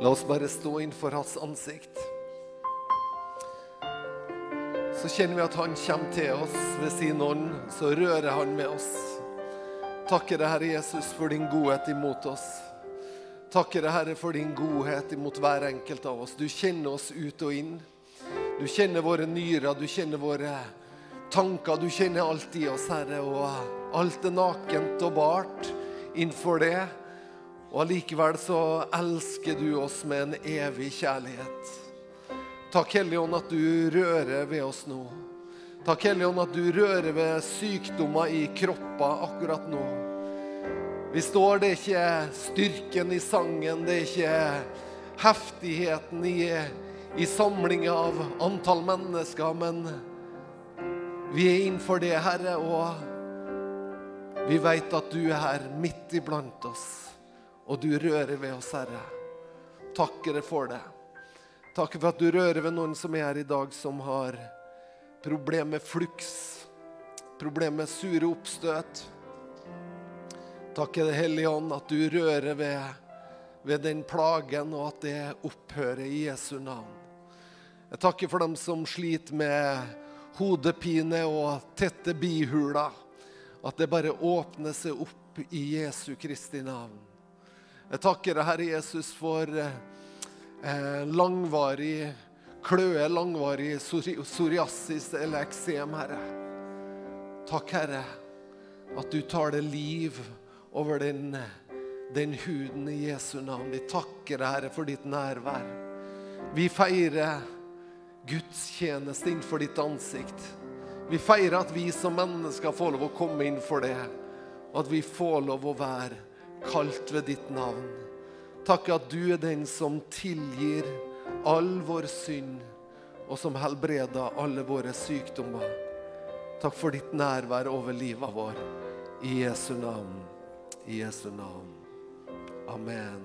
La oss bare stå innenfor hans ansikt. Så kjenner vi at han kommer til oss ved sin ånd. Så rører han med oss. Takker deg, Herre Jesus, for din godhet imot oss. Takker deg, Herre, for din godhet imot hver enkelt av oss. Du kjenner oss ut og inn. Du kjenner våre nyrer, du kjenner våre tanker. Du kjenner alt i oss, Herre, og alt er nakent og bart innenfor det. Og allikevel så elsker du oss med en evig kjærlighet. Takk, Hellige Ånd, at du rører ved oss nå. Takk, Hellige Ånd, at du rører ved sykdommer i kropper akkurat nå. Vi står, det er ikke styrken i sangen, det er ikke heftigheten i, i samlinga av antall mennesker, men vi er innenfor det, Herre, og vi vet at du er her midt iblant oss, og du rører ved oss, Herre. Takker deg for det. Takker for at du rører ved noen som er her i dag, som har problemer med fluks, problemer med sure oppstøt. Takker deg, Hellige Ånd, at du rører ved, ved den plagen, og at det opphører i Jesu navn. Jeg takker for dem som sliter med hodepine og tette bihuler. At det bare åpner seg opp i Jesu Kristi navn. Jeg takker deg, Herre Jesus, for eh, langvarig kløe, langvarig psoriasis eller eksem, Herre. Takk, Herre, at du tar det liv over den, den huden i Jesu navn. Vi takker deg, Herre, for ditt nærvær. Vi feirer gudstjeneste innenfor ditt ansikt. Vi feirer at vi som mennesker får lov å komme inn for det, og at vi får lov å være kalt ved ditt navn. Takk at du er den som tilgir all vår synd, og som helbreder alle våre sykdommer. Takk for ditt nærvær over livet vår. I Jesu navn. I Jesu navn. Amen.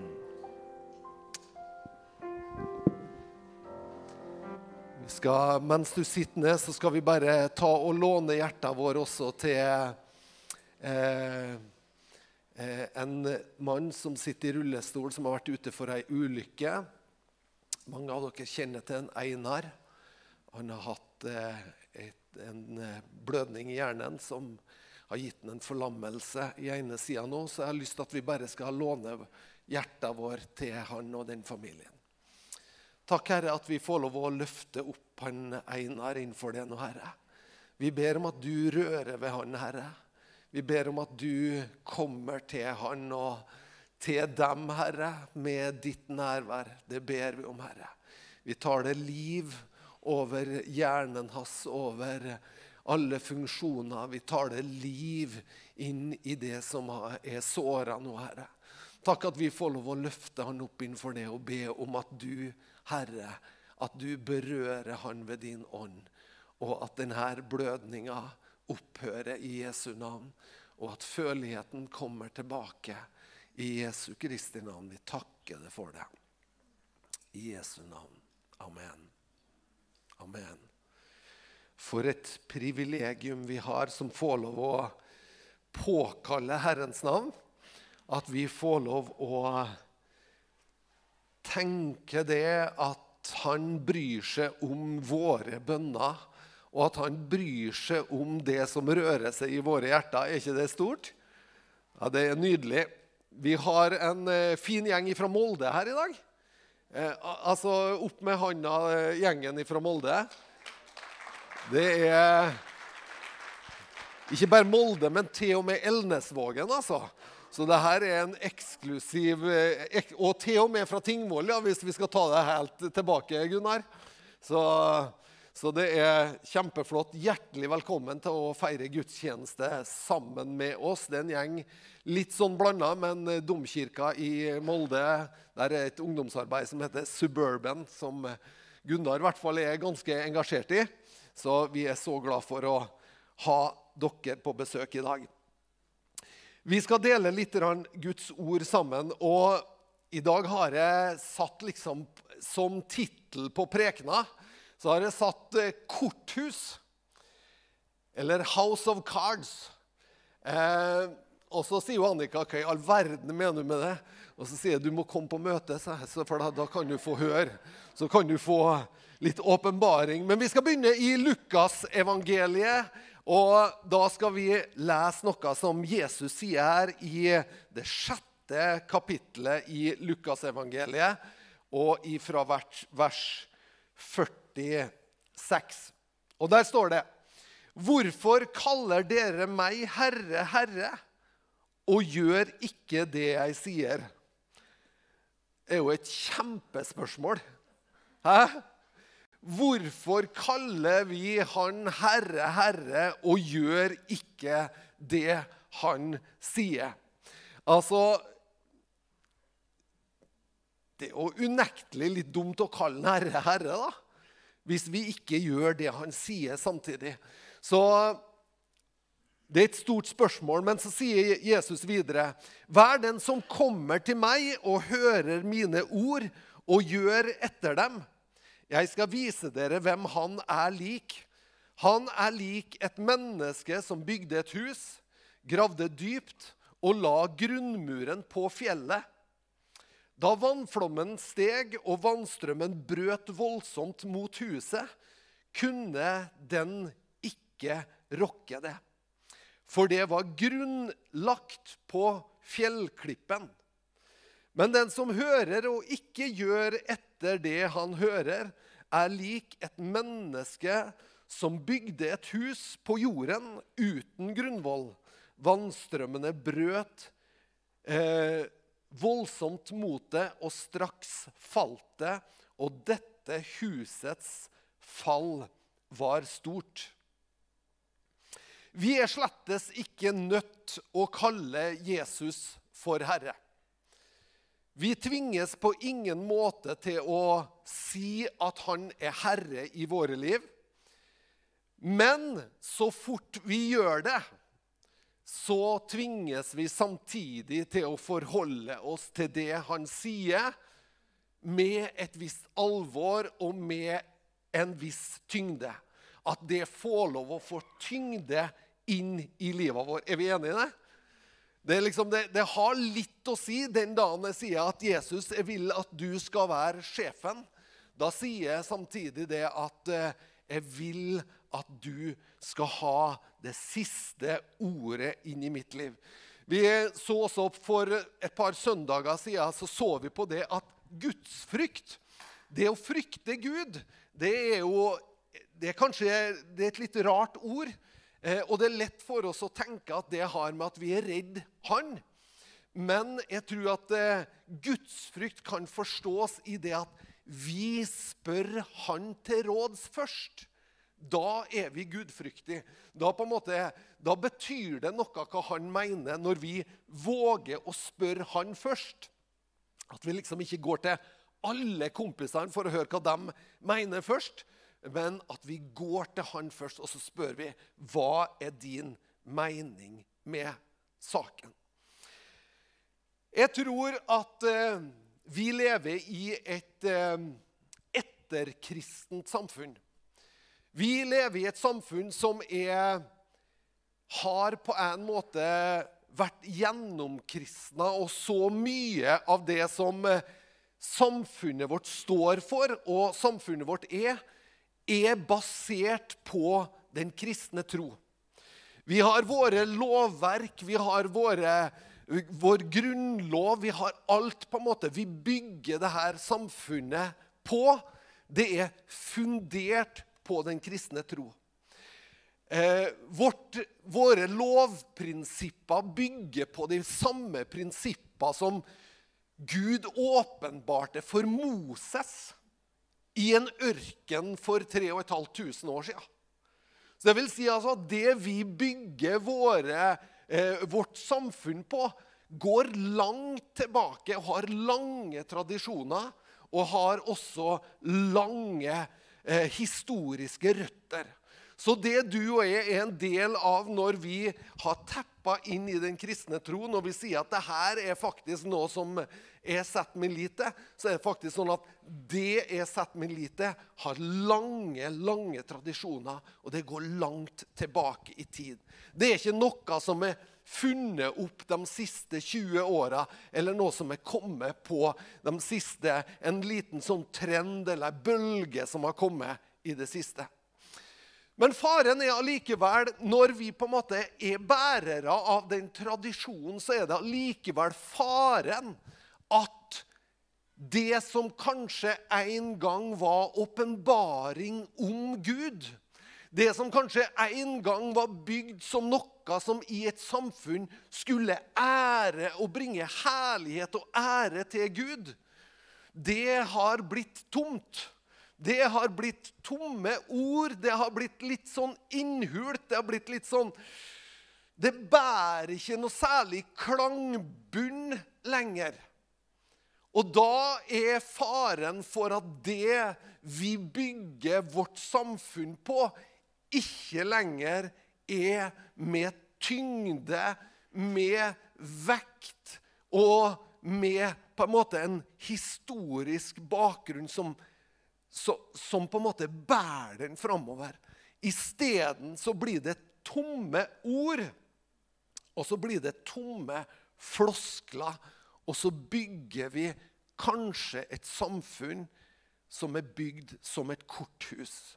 Skal, mens du sitter ned, så skal vi bare ta og låne hjertet vårt også til eh, en mann som sitter i rullestol, som har vært ute for ei ulykke. Mange av dere kjenner til en Einar. Han har hatt eh, et, en eh, blødning i hjernen som har gitt ham en forlammelse i ene sida nå. Så jeg har lyst til at vi bare skal låne hjertet vårt til han og den familien. Takk, Herre, at vi får lov å løfte opp han Einar innenfor det nå, Herre. Vi ber om at du rører ved han, Herre. Vi ber om at du kommer til han og til dem, Herre, med ditt nærvær. Det ber vi om, Herre. Vi tar det liv over hjernen hans, over alle funksjoner. Vi tar det liv inn i det som er såra nå, Herre. Takk at vi får lov å løfte han opp innenfor det og be om at du Herre, at du berører han ved din ånd, og at denne blødninga opphører i Jesu navn, og at føleligheten kommer tilbake i Jesu Kristi navn. Vi takker deg for det. I Jesu navn. Amen. Amen. For et privilegium vi har som får lov å påkalle Herrens navn. At vi får lov å tenke det at han bryr seg om våre bønner, og at han bryr seg om det som rører seg i våre hjerter. Er ikke det stort? Ja, Det er nydelig. Vi har en eh, fin gjeng fra Molde her i dag. Eh, altså, opp med handa, eh, gjengen fra Molde. Det er ikke bare Molde, men til og med Elnesvågen, altså. Så det her er en eksklusiv ek, Og til og med fra Tingvoll, ja, hvis vi skal ta det helt tilbake, Gunnar. Så, så, det er kjempeflott. Hjertelig velkommen til å feire gudstjeneste sammen med oss. Det er en gjeng litt sånn blanda, men Domkirka i Molde Der er et ungdomsarbeid som heter Suburban, som Gunnar i hvert fall er ganske engasjert i. Så vi er så glad for å ha dere på besøk i dag. Vi skal dele litt Guds ord sammen. og I dag har jeg satt liksom som tittel på prekena så har jeg satt eh, 'Korthus'. Eller 'House of Cards'. Eh, og så sier jo Annika hva i all verden mener du med det? Og så sier jeg du må komme på møte, for da, da kan du få høre. Så kan du få litt åpenbaring. Men vi skal begynne i Lukasevangeliet. Og da skal vi lese noe som Jesus sier her i det sjette kapittelet i Lukasevangeliet, og fra vers 46. Og der står det Hvorfor kaller dere meg Herre, Herre, og gjør ikke det jeg sier? Det er jo et kjempespørsmål. Hæ? Hvorfor kaller vi Han Herre, Herre, og gjør ikke det Han sier? Altså Det er jo unektelig litt dumt å kalle Han Herre, Herre, da. Hvis vi ikke gjør det Han sier samtidig. Så det er et stort spørsmål, men så sier Jesus videre.: Vær den som kommer til meg og hører mine ord og gjør etter dem. Jeg skal vise dere hvem han er lik. Han er lik et menneske som bygde et hus, gravde dypt og la grunnmuren på fjellet. Da vannflommen steg og vannstrømmen brøt voldsomt mot huset, kunne den ikke rokke det. For det var grunnlagt på fjellklippen. Men den som hører og ikke gjør etter det han hører, er lik et menneske som bygde et hus på jorden uten grunnvoll. Vannstrømmene brøt eh, voldsomt mot det, og straks falt det. Og dette husets fall var stort. Vi er slettes ikke nødt å kalle Jesus for Herre. Vi tvinges på ingen måte til å si at han er herre i våre liv. Men så fort vi gjør det, så tvinges vi samtidig til å forholde oss til det han sier, med et visst alvor og med en viss tyngde. At det får lov å få tyngde inn i livet vårt. Er vi enige i det? Det, liksom, det, det, har litt å si den dagen jeg sier at Jesus vil at du skal være sjefen. Da sier jeg samtidig det at eh, jeg vil at du skal ha det siste ordet inn i mitt liv. Vi så også For et par søndager siden så, så vi på det at gudsfrykt, det å frykte Gud, det er jo det er kanskje det er et litt rart ord. Eh, og det er lett for oss å tenke at det har med at vi er redd Han. Men jeg tror at eh, gudsfrykt kan forstås i det at vi spør Han til råds først. Da er vi gudfryktige. Da, måte, da betyr det noe hva han mener, når vi våger å spørre han først. At vi liksom ikke går til alle kompisene for å høre hva de mener først, men at vi går til han først, og så spør vi hva er din mening med saken. Jeg tror at eh, vi lever i et eh, etterkristent samfunn. Vi lever i et samfunn som er, har på en måte vært gjennomkristna, og så mye av det som eh, samfunnet vårt står for, og samfunnet vårt er, er basert på den kristne tro. Vi har våre lovverk, vi har våre, vår grunnlov, vi har alt på en måte. Vi bygger det her samfunnet på. Det er fundert på den kristne tro. Eh, vårt, våre lovprinsipper bygger på de samme prinsipper som Gud åpenbarte for Moses i en ørken for 3500 år siden. Så det vil si altså at det vi bygger våre, eh, vårt samfunn på, går langt tilbake og har lange tradisjoner. Og har også lange eh, historiske røtter. Så det du og jeg er en del av når vi har teppa inn i den kristne tro, når vi sier at det her er faktisk noe som jeg setter min lit til, så er det faktisk sånn at det jeg setter min lit til, har lange, lange tradisjoner, og det går langt tilbake i tid. Det er ikke noe som er funnet opp de siste 20 åra, eller noe som er kommet på de siste En liten sånn trend eller bølge som har kommet i det siste. Men faren er allikevel, når vi på en måte er bærere av den tradisjonen, så er det allikevel faren at det som kanskje en gang var åpenbaring om Gud, det som kanskje en gang var bygd som noe som i et samfunn skulle ære og bringe herlighet og ære til Gud, det har blitt tomt. Det har blitt tomme ord. Det har blitt litt sånn innhult. Det har blitt litt sånn Det bærer ikke noe særlig klangbunn lenger. Og da er faren for at det vi bygger vårt samfunn på, ikke lenger er med tyngde, med vekt og med på en måte en historisk bakgrunn som, som på en måte bærer den framover. Isteden så blir det tomme ord, og så blir det tomme floskler. Og så bygger vi kanskje et samfunn som er bygd som et korthus.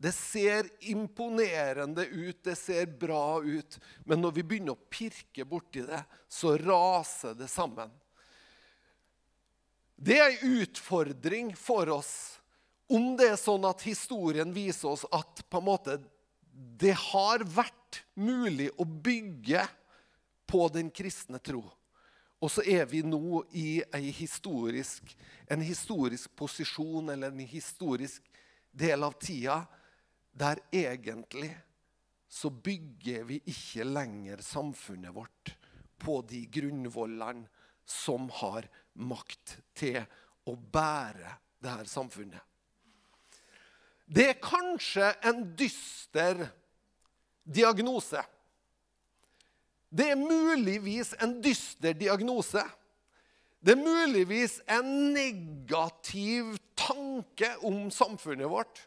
Det ser imponerende ut, det ser bra ut, men når vi begynner å pirke borti det, så raser det sammen. Det er en utfordring for oss om det er sånn at historien viser oss at måte det har vært mulig å bygge på den kristne tro. Og så er vi nå i historisk, en historisk posisjon eller en historisk del av tida der egentlig så bygger vi ikke lenger samfunnet vårt på de grunnvollene som har makt til å bære det her samfunnet. Det er kanskje en dyster diagnose. Det er muligvis en dyster diagnose. Det er muligvis en negativ tanke om samfunnet vårt.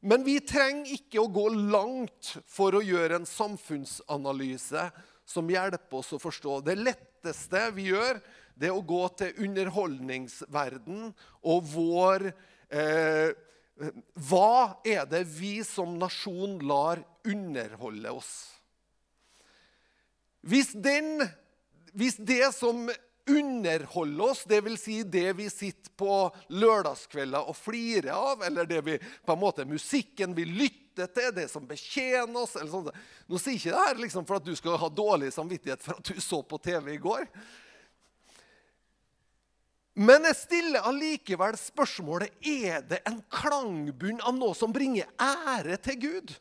Men vi trenger ikke å gå langt for å gjøre en samfunnsanalyse som hjelper oss å forstå. Det letteste vi gjør, det er å gå til underholdningsverden og vår eh, Hva er det vi som nasjon lar underholde oss? Hvis, den, hvis det som underholde oss, dvs. Si det vi sitter på lørdagskvelder og flirer av, eller det vi, på en måte musikken vi lytter til, det som betjener oss eller sånt. Nå sier ikke det her liksom for at du skal ha dårlig samvittighet for at du så på TV i går. Men jeg stiller allikevel spørsmålet er det en klangbunn av noe som bringer ære til Gud.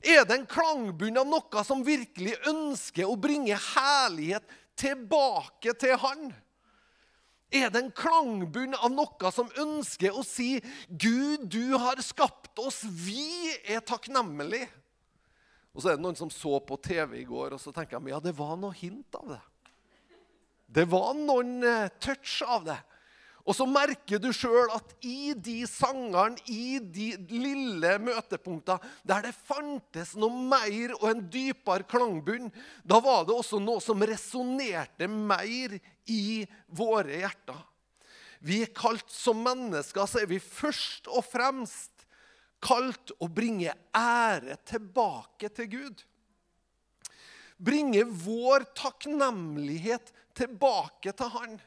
Er det en klangbunn av noe som virkelig ønsker å bringe herlighet tilbake til Han? Er det en klangbunn av noe som ønsker å si 'Gud, du har skapt oss. Vi er takknemlige'? Og så er det noen som så på TV i går, og så tenker de ja, det var noe hint av det. Det var noen eh, touch av det. Og så merker du sjøl at i de sangene, i de lille møtepunktene der det fantes noe mer og en dypere klangbunn, da var det også noe som resonnerte mer i våre hjerter. Vi er kalt som mennesker, så er vi først og fremst kalt å bringe ære tilbake til Gud. Bringe vår takknemlighet tilbake til Han.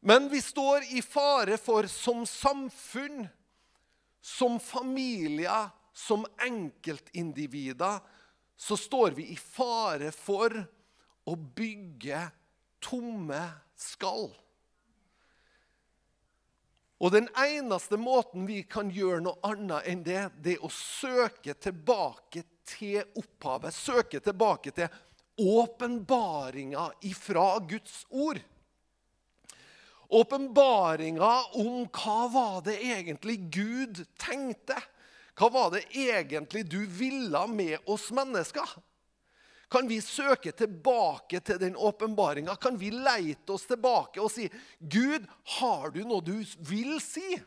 Men vi står i fare for som samfunn, som familier, som enkeltindivider, så står vi i fare for å bygge tomme skall. Og den eneste måten vi kan gjøre noe annet enn det, det er å søke tilbake til opphavet. Søke tilbake til åpenbaringa ifra Guds ord. Åpenbaringa om hva var det egentlig Gud tenkte. Hva var det egentlig du ville med oss mennesker? Kan vi søke tilbake til den åpenbaringa? Kan vi leite oss tilbake og si Gud, har du noe du vil si?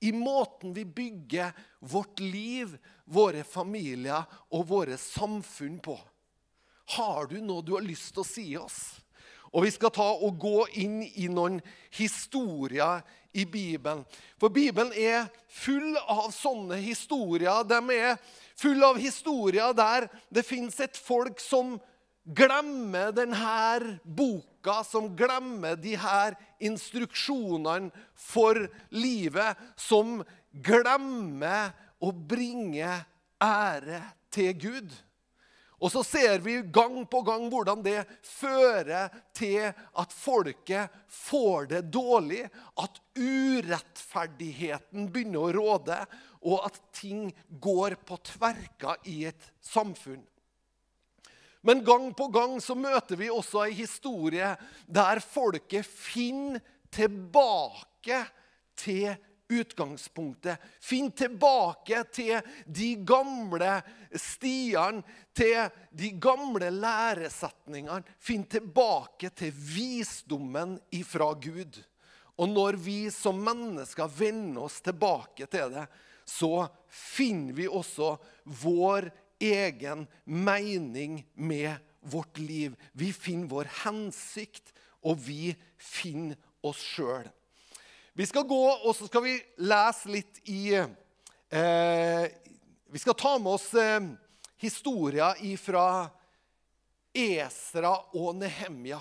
I måten vi bygger vårt liv, våre familier og våre samfunn på. Har du noe du har lyst til å si oss? Og vi skal ta og gå inn i noen historier i Bibelen. For Bibelen er full av sånne historier. De er full av historier der det fins et folk som glemmer denne boka, som glemmer de her instruksjonene for livet, som glemmer å bringe ære til Gud. Og så ser vi gang på gang hvordan det fører til at folket får det dårlig, at urettferdigheten begynner å råde, og at ting går på tverka i et samfunn. Men gang på gang så møter vi også ei historie der folket finner tilbake til utgangspunktet. Finn tilbake til de gamle stiene, til de gamle læresetningene. Finn tilbake til visdommen ifra Gud. Og når vi som mennesker vender oss tilbake til det, så finner vi også vår egen mening med vårt liv. Vi finner vår hensikt, og vi finner oss sjøl. Vi skal gå, og så skal vi lese litt i eh, Vi skal ta med oss eh, historier fra Esra og Nehemja.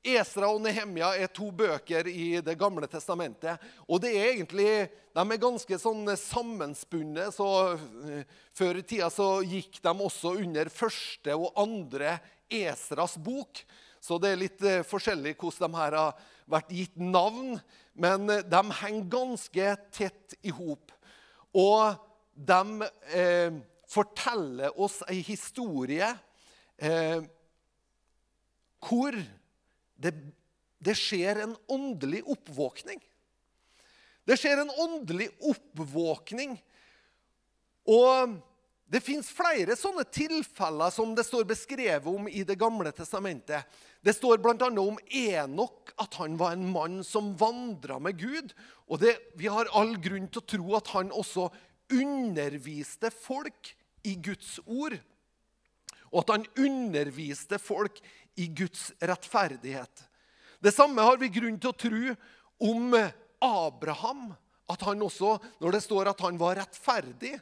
Esra og Nehemja er to bøker i Det gamle testamentet. og det er egentlig, De er ganske sånn sammenspunnet. så uh, Før i tida så gikk de også under første og andre Esras bok. Så det er litt uh, forskjellig hvordan de her har vært gitt navn men eh, de henger ganske tett i hop. Og de eh, forteller oss ei historie eh, hvor det, det, skjer en åndelig oppvåkning. Det skjer en åndelig oppvåkning. Og det fins flere sånne tilfeller som det står beskrevet om i Det gamle testamentet. Det står bl.a. om Enok, at han var en mann som vandra med Gud. Og det, vi har all grunn til å tro at han også underviste folk i Guds ord. Og at han underviste folk i Guds rettferdighet. Det samme har vi grunn til å tro om Abraham. At han også, når det står at han var rettferdig,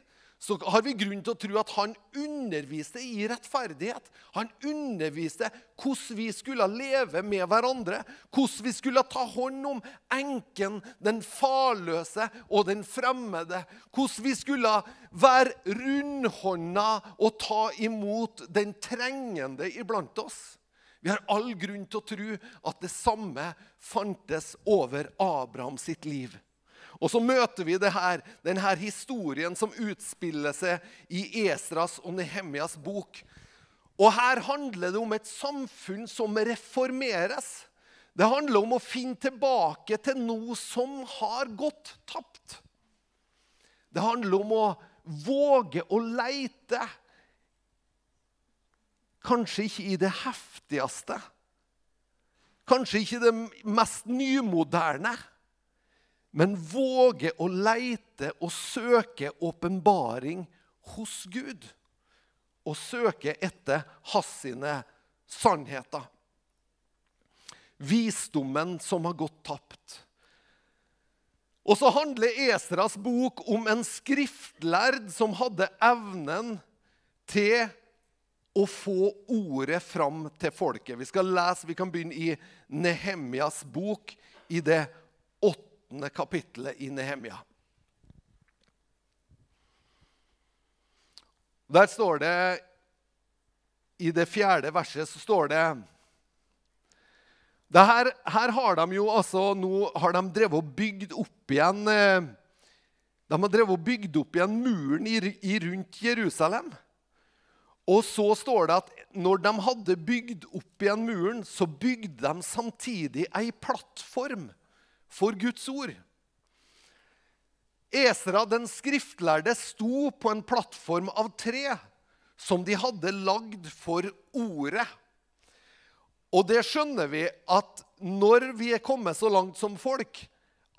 så har vi grunn til å tro at han underviste i rettferdighet. Han underviste hvordan vi skulle leve med hverandre, hvordan vi skulle ta hånd om enken, den farløse og den fremmede. Hvordan vi skulle være rundhånda og ta imot den trengende iblant oss. Vi har all grunn til å tro at det samme fantes over Abraham sitt liv. Og så møter vi her, denne historien som utspiller seg i Esras og Nehemjas bok. Og her handler det om et samfunn som reformeres. Det handler om å finne tilbake til noe som har gått tapt. Det handler om å våge å leite. Kanskje ikke i det heftigste. Kanskje ikke det mest nymoderne men våge å leite og søke åpenbaring hos Gud. Og søke etter hans sine sannheter. Visdommen som har gått tapt. Og så handler Esras bok om en skriftlærd som hadde evnen til å få ordet fram til folket. Vi skal lese, vi kan begynne i Nehemjas bok, i det åttende åttende kapittelet i Nehemia. Der står det I det fjerde verset så står det her, her, har de jo altså Nå har de drevet og bygd opp igjen eh, De har drevet og bygd opp igjen muren i, i rundt Jerusalem. Og så står det at når de hadde bygd opp igjen muren, så bygde de samtidig ei plattform for Guds ord. Esra den skriftlærde sto på en plattform av tre som de hadde lagd for ordet. Og det skjønner vi at når vi er kommet så langt som folk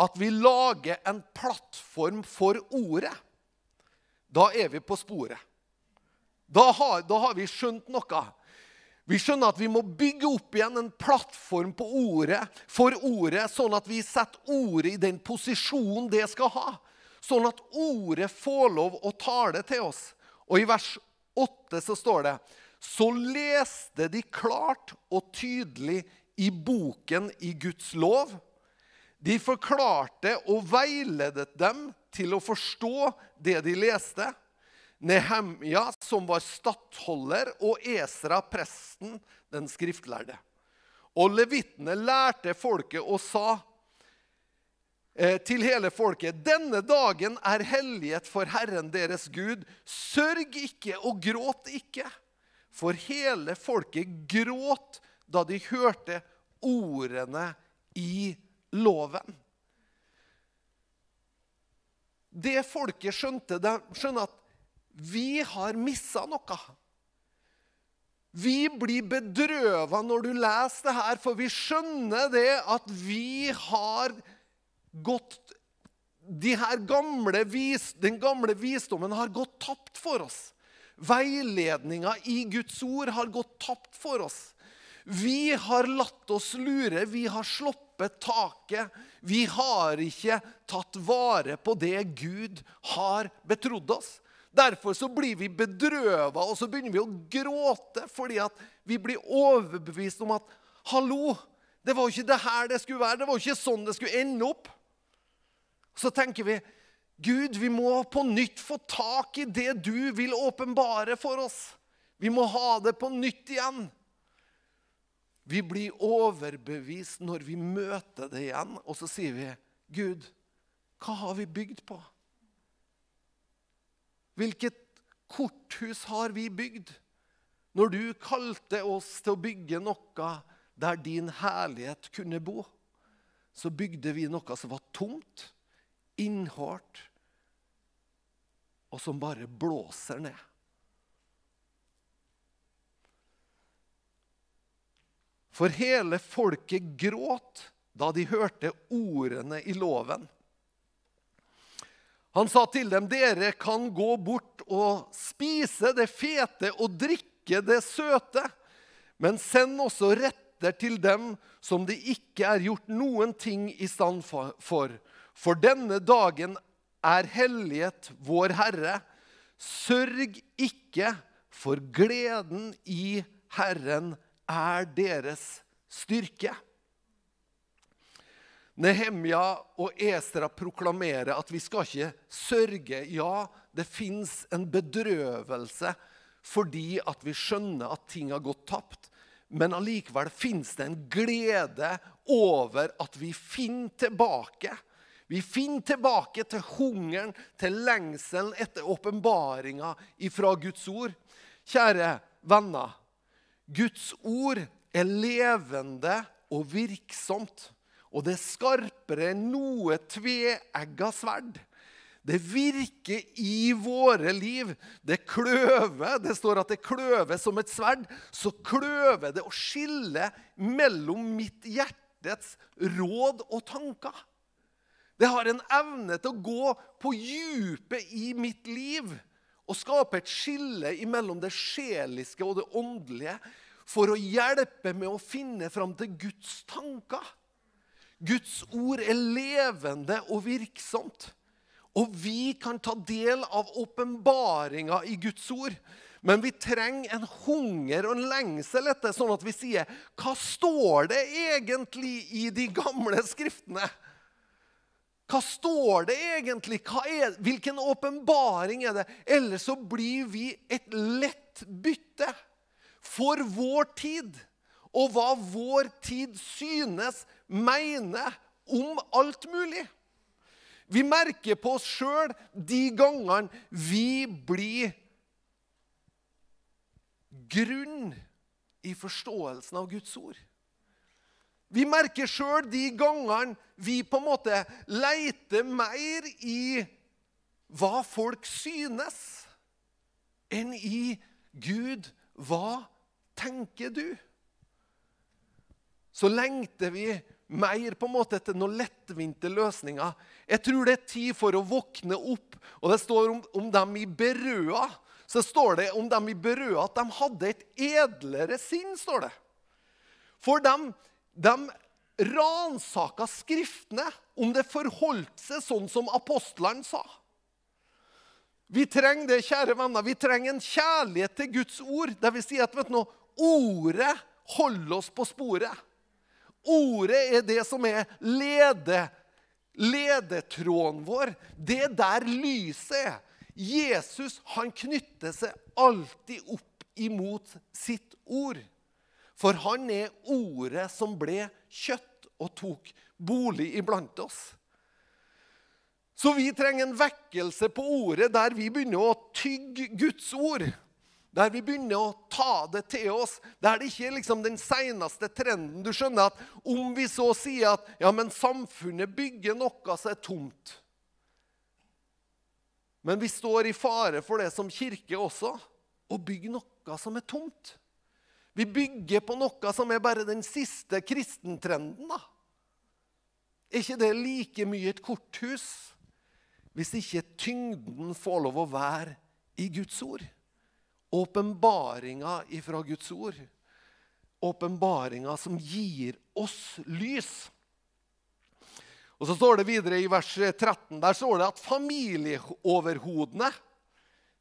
at vi lager en plattform for ordet, da er vi på sporet. Da har, da har vi skjønt noe. Vi skjønner at vi må bygge opp igjen en plattform ordet, for ordet, sånn at vi setter ordet i den posisjonen det skal ha. Sånn at ordet får lov å tale til oss. Og i vers 8 så står det Så leste de klart og tydelig i boken i Guds lov. De forklarte og veiledet dem til å forstå det de leste. Nehemja, som var stattholder, og Esra, presten, den skriftlærde. Og levitene lærte folket og sa eh, til hele folket.: Denne dagen er hellighet for Herren deres Gud. Sørg ikke og gråt ikke. For hele folket gråt da de hørte ordene i loven. Det folket skjønte, de skjønner at vi har missa noe. Vi blir bedrøva når du leser det her, for vi skjønner det at vi har gått de gamle vis, Den gamle visdommen har gått tapt for oss. Veiledninga i Guds ord har gått tapt for oss. Vi har latt oss lure, vi har sluppet taket. Vi har ikke tatt vare på det Gud har betrodd oss. Derfor så blir vi bedrøva, og så begynner vi å gråte fordi at vi blir overbevist om at Hallo, det var jo ikke det her det skulle være. Det var jo ikke sånn det skulle ende opp. Så tenker vi Gud, vi må på nytt få tak i det du vil åpenbare for oss. Vi må ha det på nytt igjen. Vi blir overbevist når vi møter det igjen, og så sier vi, 'Gud, hva har vi bygd på?' Hvilket korthus har vi bygd når du kalte oss til å bygge noe der din herlighet kunne bo? Så bygde vi noe som var tomt, innhårt, og som bare blåser ned. For hele folket gråt da de hørte ordene i loven. Han sa til dem, 'Dere kan gå bort og spise det fete og drikke det søte.' 'Men send også retter til dem som det ikke er gjort noen ting i stand for.' 'For denne dagen er hellighet vår Herre.' 'Sørg ikke, for gleden i Herren er deres styrke.' Nehemja og Esra proklamerer at vi skal ikke sørge. Ja, det fins en bedrøvelse fordi at vi skjønner at ting har gått tapt. Men allikevel fins det en glede over at vi finner tilbake. Vi finner tilbake til hungeren, til lengselen etter åpenbaringa fra Guds ord. Kjære venner, Guds ord er levende og virksomt. Og det er skarpere enn noe tveegga sverd. Det virker i våre liv. Det kløver. Det står at det kløver som et sverd. Så kløver det å skille mellom mitt hjertets råd og tanker. Det har en evne til å gå på djupet i mitt liv og skape et skille mellom det sjeliske og det åndelige for å hjelpe med å finne fram til Guds tanker. Guds ord er levende og virksomt. Og vi kan ta del av åpenbaringa i Guds ord. Men vi trenger en hunger og en lengsel etter, sånn at vi sier Hva står det egentlig i de gamle skriftene? Hva står det egentlig? Er, hvilken åpenbaring er det? Eller så blir vi et lett bytte for vår tid og hva vår tid synes, mener om alt mulig. Vi merker på oss sjøl de gangene vi blir grunn i forståelsen av Guds ord. Vi merker sjøl de gangene vi på en måte leiter mer i hva folk synes, enn i Gud, hva tenker du? så lengter vi mer på en måte etter noen lettvinte løsninger. Jeg tror det er tid for å våkne opp. Og det står om, om dem i Berøa så står det om dem i Berøa at de hadde et edlere sinn. står det. For de, de ransaka Skriftene om det forholdt seg sånn som apostlene sa. Vi trenger det, kjære venner. Vi trenger en kjærlighet til Guds ord. Det vil si at vet du, ordet holder oss på sporet. Ordet er det som er lede, ledetråden vår. Det er der lyset er. Jesus han knytter seg alltid opp imot sitt ord. For han er ordet som ble kjøtt og tok bolig iblant oss. Så vi trenger en vekkelse på ordet der vi begynner å tygge Guds ord. Der vi begynner å ta det til oss. Der det ikke er liksom den seneste trenden. Du skjønner at Om vi så sier at ja, men samfunnet bygger noe som er tomt Men vi står i fare for det som kirke også, å bygge noe som er tomt. Vi bygger på noe som er bare den siste kristentrenden. da. Er ikke det like mye et korthus? hvis ikke tyngden får lov å være i Guds ord. Åpenbaringa ifra Guds ord. Åpenbaringa som gir oss lys. Og så står det videre i vers 13 der står det at familieoverhodene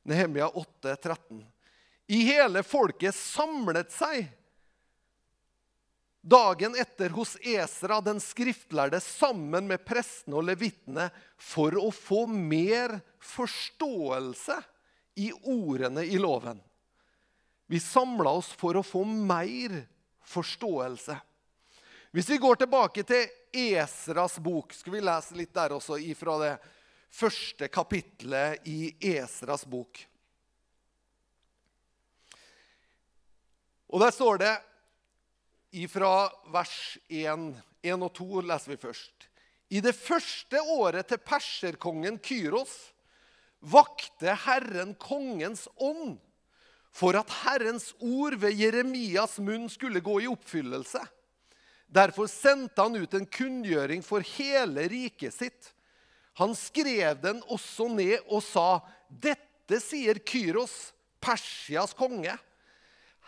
Nehemia 8, 13, I hele folket samlet seg dagen etter hos Esra, den skriftlærde, sammen med prestene og levitene for å få mer forståelse i ordene i loven. Vi samla oss for å få mer forståelse. Hvis vi går tilbake til Esras bok, skal vi lese litt der også ifra det første kapitlet i Esras bok. Og Der står det ifra vers 1, 1 og 2 leser vi først. I det første året til perserkongen Kyros vakte Herren kongens ånd for at Herrens ord ved Jeremias munn skulle gå i oppfyllelse. Derfor sendte han ut en kunngjøring for hele riket sitt. Han skrev den også ned og sa, 'Dette sier Kyros, Persias konge.'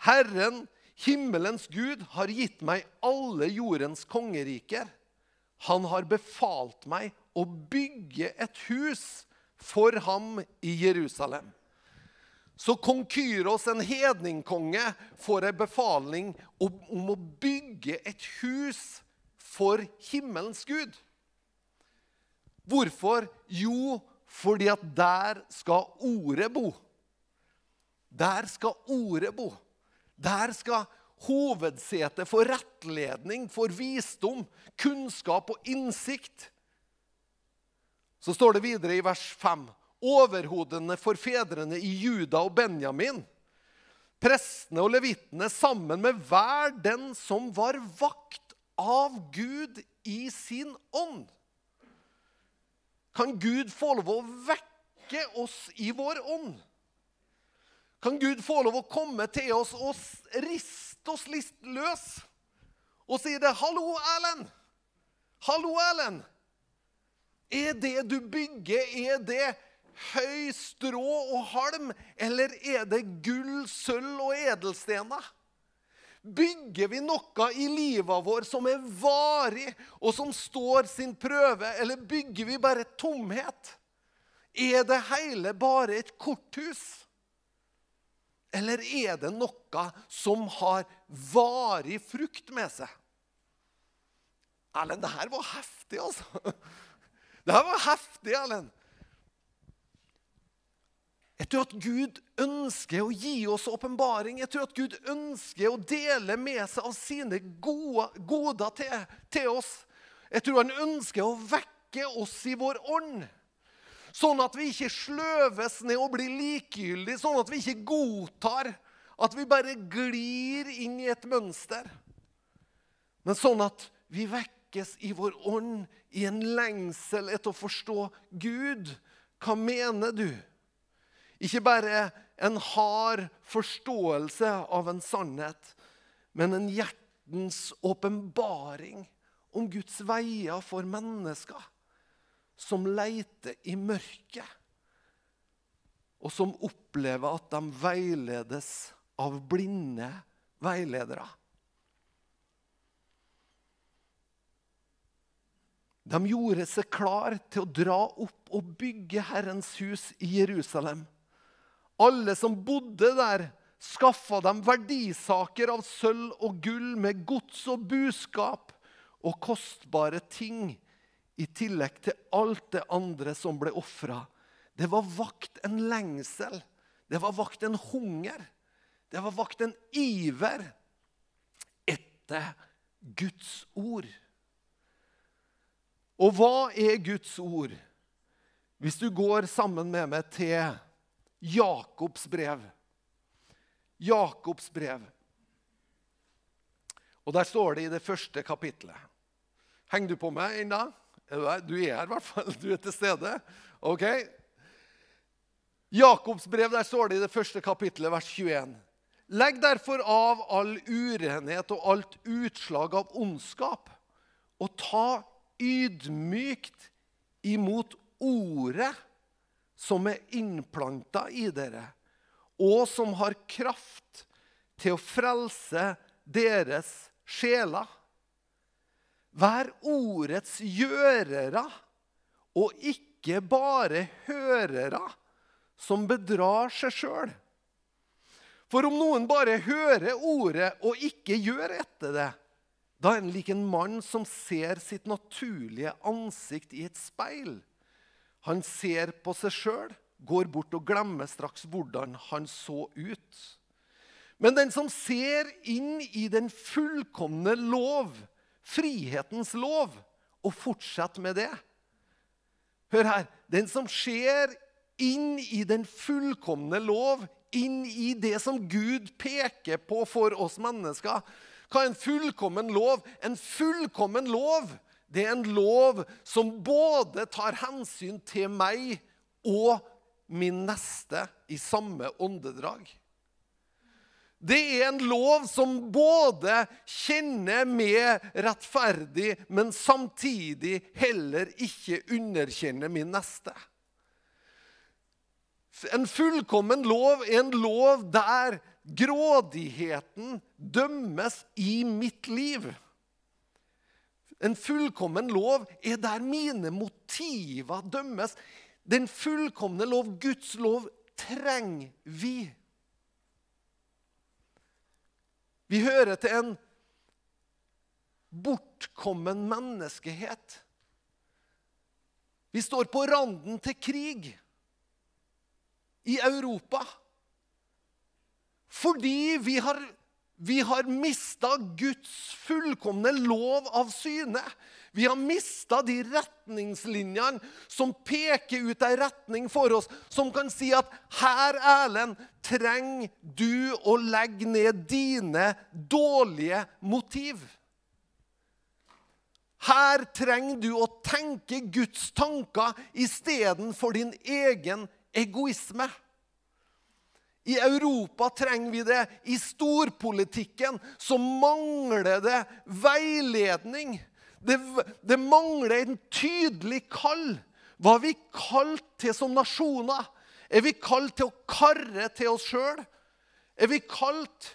Herren Himmelens Gud har gitt meg alle jordens kongeriker. Han har befalt meg å bygge et hus for ham i Jerusalem. Så kong Kyros, en hedningkonge, får en befaling om å bygge et hus for himmelens Gud. Hvorfor? Jo, fordi at der skal ordet bo. Der skal ordet bo. Der skal hovedsetet for rettledning, for visdom, kunnskap og innsikt. Så står det videre i vers 5.: Overhodene for fedrene i Juda og Benjamin, prestene og levitene sammen med hver den som var vakt av Gud i sin ånd. Kan Gud få lov å vekke oss i vår ånd? kan Gud få lov å komme til oss og riste oss litt løs og si det 'Hallo, Erlend! Hallo, Erlend! Er det du bygger, er det høy strå og halm, eller er det gull, sølv og edelstener? Bygger vi noe i livet vår som er varig, og som står sin prøve, eller bygger vi bare tomhet? Er det hele bare et korthus? Eller er det noe som har varig frukt med seg? Erlend, det her var heftig, altså. Det her var heftig, Erlend. Jeg tror at Gud ønsker å gi oss åpenbaring. Jeg tror at Gud ønsker å dele med seg av sine gode, goder til, til oss. Jeg tror han ønsker å vekke oss i vår ånd. Sånn at vi ikke sløves ned og blir likegyldige, sånn at vi ikke godtar at vi bare glir inn i et mønster. Men sånn at vi vekkes i vår ånd i en lengsel etter å forstå Gud. Hva mener du? Ikke bare en hard forståelse av en sannhet, men en hjertens åpenbaring om Guds veier for mennesker som leiter i mørket. og som opplever at de veiledes av blinde veiledere. De gjorde seg klar til å dra opp og bygge Herrens hus i Jerusalem. Alle som bodde der, skaffa dem verdisaker av sølv og gull med gods og buskap og kostbare ting, i tillegg til alt det andre som ble ofra. Det var vakt en lengsel. Det var vakt en hunger. Det var vakt en iver etter Guds ord. Og hva er Guds ord? Hvis du går sammen med meg til Jakobs brev. Jakobs brev. Og der står det i det første kapitlet. Henger du på meg ennå? Du er her i hvert fall. Du er til stede. Ok? Jakobs brev, der står det i det første kapitlet, vers 21. Legg derfor av all urenhet og alt utslag av ondskap, og ta ydmykt imot ordet som er innplanta i dere, og som har kraft til å frelse deres sjeler. Vær ordets gjørere, og ikke bare hørere som bedrar seg sjøl. For om noen bare hører ordet og ikke gjør etter det, da er en lik en mann som ser sitt naturlige ansikt i et speil. Han ser på seg sjøl, går bort og glemmer straks hvordan han så ut. Men den som ser inn i den fullkomne lov, frihetens lov, og fortsetter med det Hør her. Den som ser inn i den fullkomne lov, inn i det som Gud peker på for oss mennesker, hva er en fullkommen lov? En fullkommen lov det er en lov som både tar hensyn til meg og min neste i samme åndedrag. Det er en lov som både kjenner meg rettferdig, men samtidig heller ikke underkjenner min neste. En fullkommen lov er en lov der grådigheten dømmes i mitt liv. En fullkommen lov er der mine motiver dømmes. Den fullkomne lov, Guds lov, trenger vi. Vi hører til en bortkommen menneskehet. Vi står på randen til krig i Europa. Fordi vi har, vi har mista Guds fullkomne lov av syne. Vi har mista de retningslinjene som peker ut ei retning for oss, som kan si at her, Erlend, trenger du å legge ned dine dårlige motiv. Her trenger du å tenke Guds tanker istedenfor din egen egoisme. I Europa trenger vi det. I storpolitikken så mangler det veiledning. Det, det mangler en tydelig kall. Hva er vi kalt til som nasjoner? Er vi kalt til å karre til oss sjøl? Er vi kalt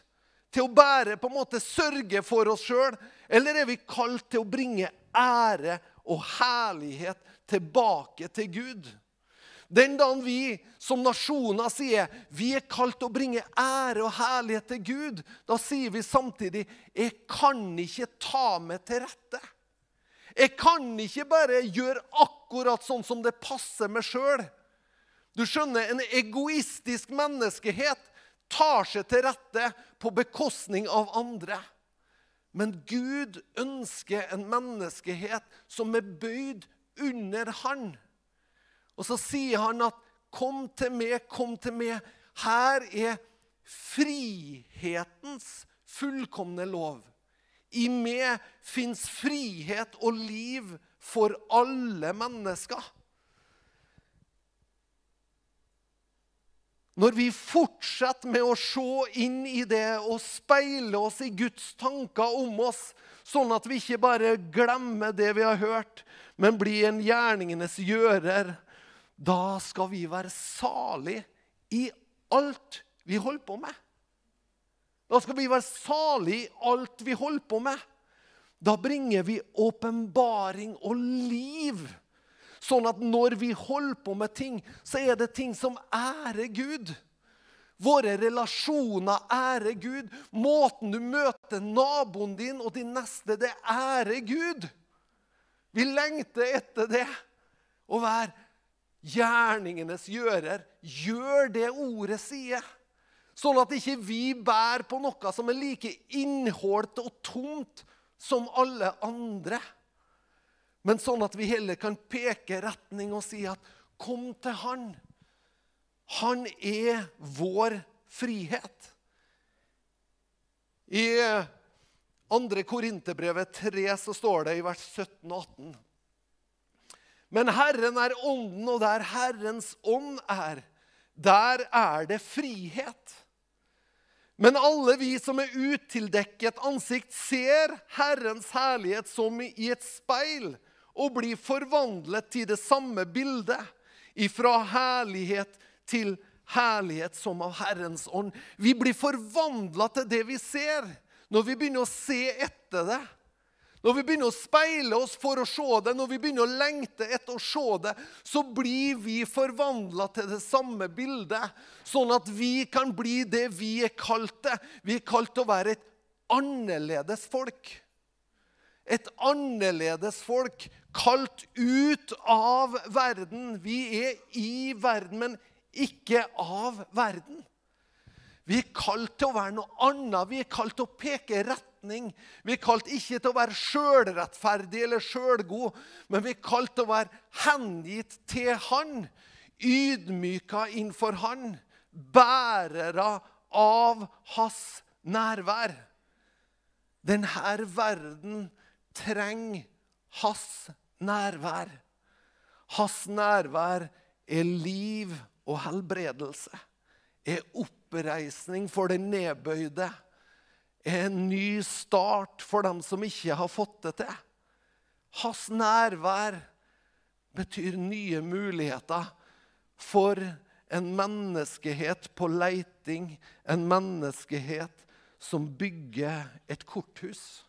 til å bære, på en måte sørge for oss sjøl? Eller er vi kalt til å bringe ære og herlighet tilbake til Gud? Den dagen vi som nasjoner sier vi er kalt å bringe ære og herlighet til Gud, da sier vi samtidig jeg kan ikke ta meg til rette. Jeg kan ikke bare gjøre akkurat sånn som det passer meg sjøl. Du skjønner, en egoistisk menneskehet tar seg til rette på bekostning av andre. Men Gud ønsker en menneskehet som er bøyd under Han. Og så sier han at 'kom til meg, kom til meg'. Her er frihetens fullkomne lov. I meg fins frihet og liv for alle mennesker. Når vi fortsetter med å se inn i det og speile oss i Guds tanker om oss, sånn at vi ikke bare glemmer det vi har hørt, men blir en gjerningenes gjører da skal vi være salige i alt vi holder på med. Da skal vi være salige i alt vi holder på med. Da bringer vi åpenbaring og liv. Sånn at når vi holder på med ting, så er det ting som ærer Gud. Våre relasjoner ærer Gud. Måten du møter naboen din og din neste, det ærer Gud. Vi lengter etter det. Å være gjerningenes gjører. Gjør det ordet sier. Sånn at ikke vi bærer på noe som er like innholdt og tomt som alle andre. Men sånn at vi heller kan peke retning og si at kom til Han. Han er vår frihet. I 2. Korinterbrevet 3 så står det i vers 17 og 18. Men Herren er ånden, og der Herrens ånd er, der er det frihet. Men alle vi som er utildekket ansikt, ser Herrens herlighet som i et speil og blir forvandlet til det samme bildet, ifra herlighet til herlighet som av Herrens ånd. Vi blir forvandla til det vi ser, når vi begynner å se etter det. Når vi begynner å speile oss for å se det, når vi begynner å lengte etter å se det, så blir vi forvandla til det samme bildet, sånn at vi kan bli det vi er kalt det. Vi er kalt til å være et annerledes folk. Et annerledes folk, kalt ut av verden. Vi er i verden, men ikke av verden. Vi er kalt til å være noe annet. Vi er kalt til å peke retning. Vi er kalt ikke til å være sjølrettferdig eller sjølgod, men vi er kalt til å være hengitt til Han. Ydmyka innfor Han. Bærere av Hans nærvær. Denne verden trenger Hans nærvær. Hans nærvær er liv og helbredelse. Er opp oppreisning for den nedbøyde. En ny start for dem som ikke har fått det til. Hans nærvær betyr nye muligheter for en menneskehet på leiting. En menneskehet som bygger et korthus.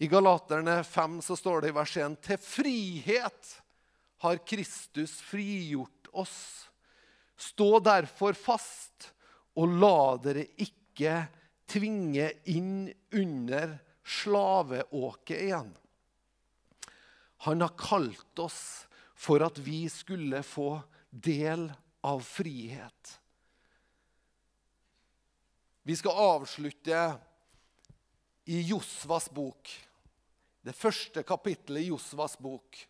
I Galaterne 5 så står det i vers 1.: Til frihet har Kristus frigjort oss. Stå derfor fast, og la dere ikke tvinge inn under slaveåket igjen. Han har kalt oss for at vi skulle få del av frihet. Vi skal avslutte i Josvas bok, det første kapittelet i Josvas bok.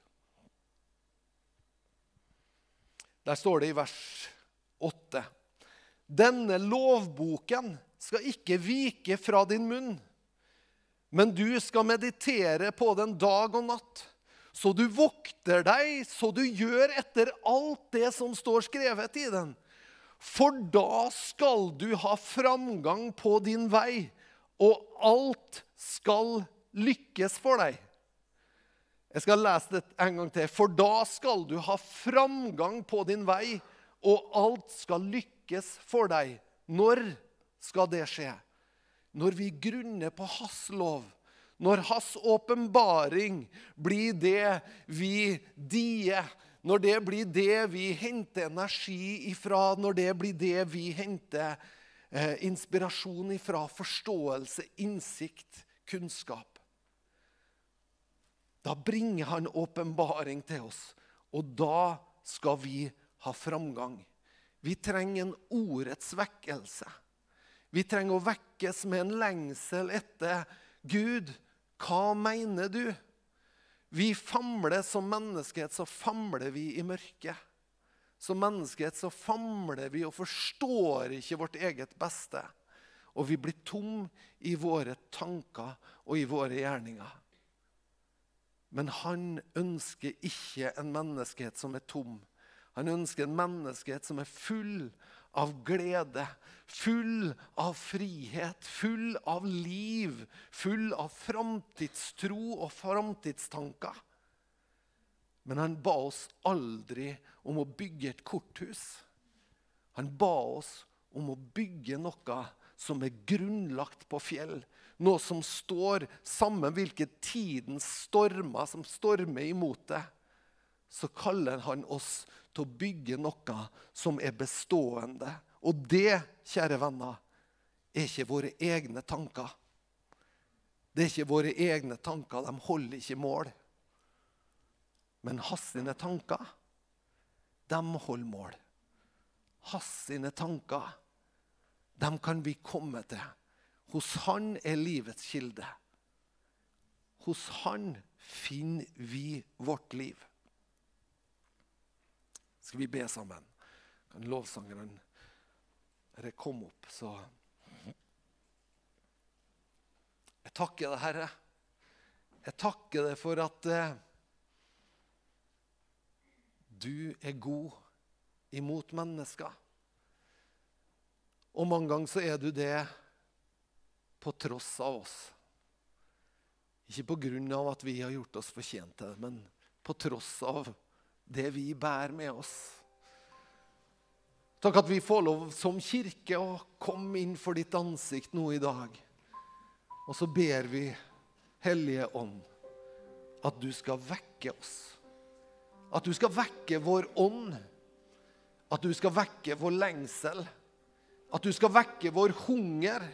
Der står det i vers 8.: Denne lovboken skal ikke vike fra din munn, men du skal meditere på den dag og natt, så du vokter deg, så du gjør etter alt det som står skrevet i den. For da skal du ha framgang på din vei, og alt skal lykkes for deg. Jeg skal lese det en gang til. For da skal du ha framgang på din vei, og alt skal lykkes for deg. Når skal det skje? Når vi grunner på Hans lov. Når Hans åpenbaring blir det vi dier. Når det blir det vi henter energi ifra. Når det blir det vi henter eh, inspirasjon ifra. Forståelse, innsikt, kunnskap. Da bringer han åpenbaring til oss, og da skal vi ha framgang. Vi trenger en ordets vekkelse. Vi trenger å vekkes med en lengsel etter Gud. Hva mener du? Vi famler som menneskehet, så famler vi i mørket. Som menneskehet så famler vi og forstår ikke vårt eget beste. Og vi blir tom i våre tanker og i våre gjerninger. Men han ønsker ikke en menneskehet som er tom. Han ønsker en menneskehet som er full av glede, full av frihet, full av liv, full av framtidstro og framtidstanker. Men han ba oss aldri om å bygge et korthus. Han ba oss om å bygge noe som er grunnlagt på fjell. Noe som står sammen hvilke tidens stormer som stormer imot det. Så kaller han oss til å bygge noe som er bestående. Og det, kjære venner, er ikke våre egne tanker. Det er ikke våre egne tanker. De holder ikke mål. Men hans tanker, de holder mål. Hans tanker, dem kan vi komme til. Hos han er livets kilde. Hos han finner vi vårt liv. Skal vi be sammen? Kan lovsangeren komme kom opp, så Jeg takker deg, Herre. Jeg takker deg for at eh, du er god imot mennesker. Og mange ganger så er du det på tross av oss. Ikke på grunn av at vi har gjort oss fortjent til det, men på tross av det vi bærer med oss. Takk at vi får lov som kirke å komme inn for ditt ansikt nå i dag. Og så ber vi, Hellige Ånd, at du skal vekke oss. At du skal vekke vår ånd. At du skal vekke vår lengsel. At du skal vekke vår hunger.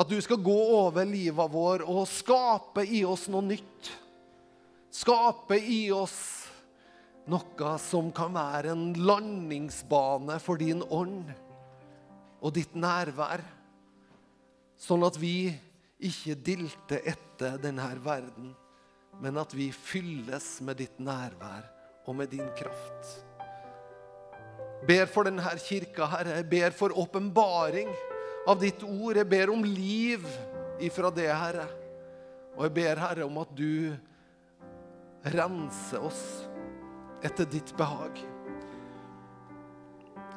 At du skal gå over livet vår og skape i oss noe nytt. Skape i oss noe som kan være en landingsbane for din ånd og ditt nærvær. Sånn at vi ikke dilter etter denne verden, men at vi fylles med ditt nærvær og med din kraft. Ber for denne kirka, Herre. Ber for åpenbaring av ditt ord. Jeg ber om liv ifra det, Herre. Og jeg ber, Herre, om at du renser oss etter ditt behag.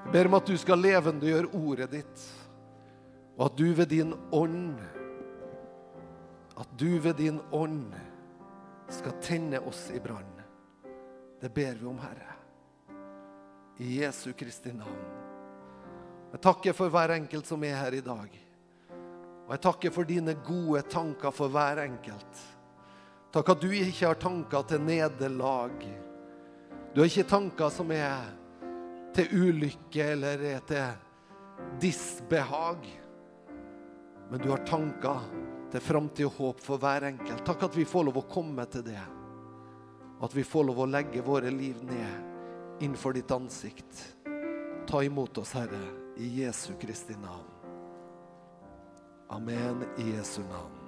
Jeg ber om at du skal levendegjøre ordet ditt, og at du ved din ånd At du ved din ånd skal tenne oss i brann. Det ber vi om, Herre. I Jesu Kristi navn. Jeg takker for hver enkelt som er her i dag. Og jeg takker for dine gode tanker for hver enkelt. Takk at du ikke har tanker til nederlag. Du har ikke tanker som er til ulykke eller er til disbehag. Men du har tanker til framtid og håp for hver enkelt. Takk at vi får lov å komme til det. At vi får lov å legge våre liv ned innenfor ditt ansikt. Ta imot oss, Herre, i Jesu Kristi navn. Amen i Jesu navn.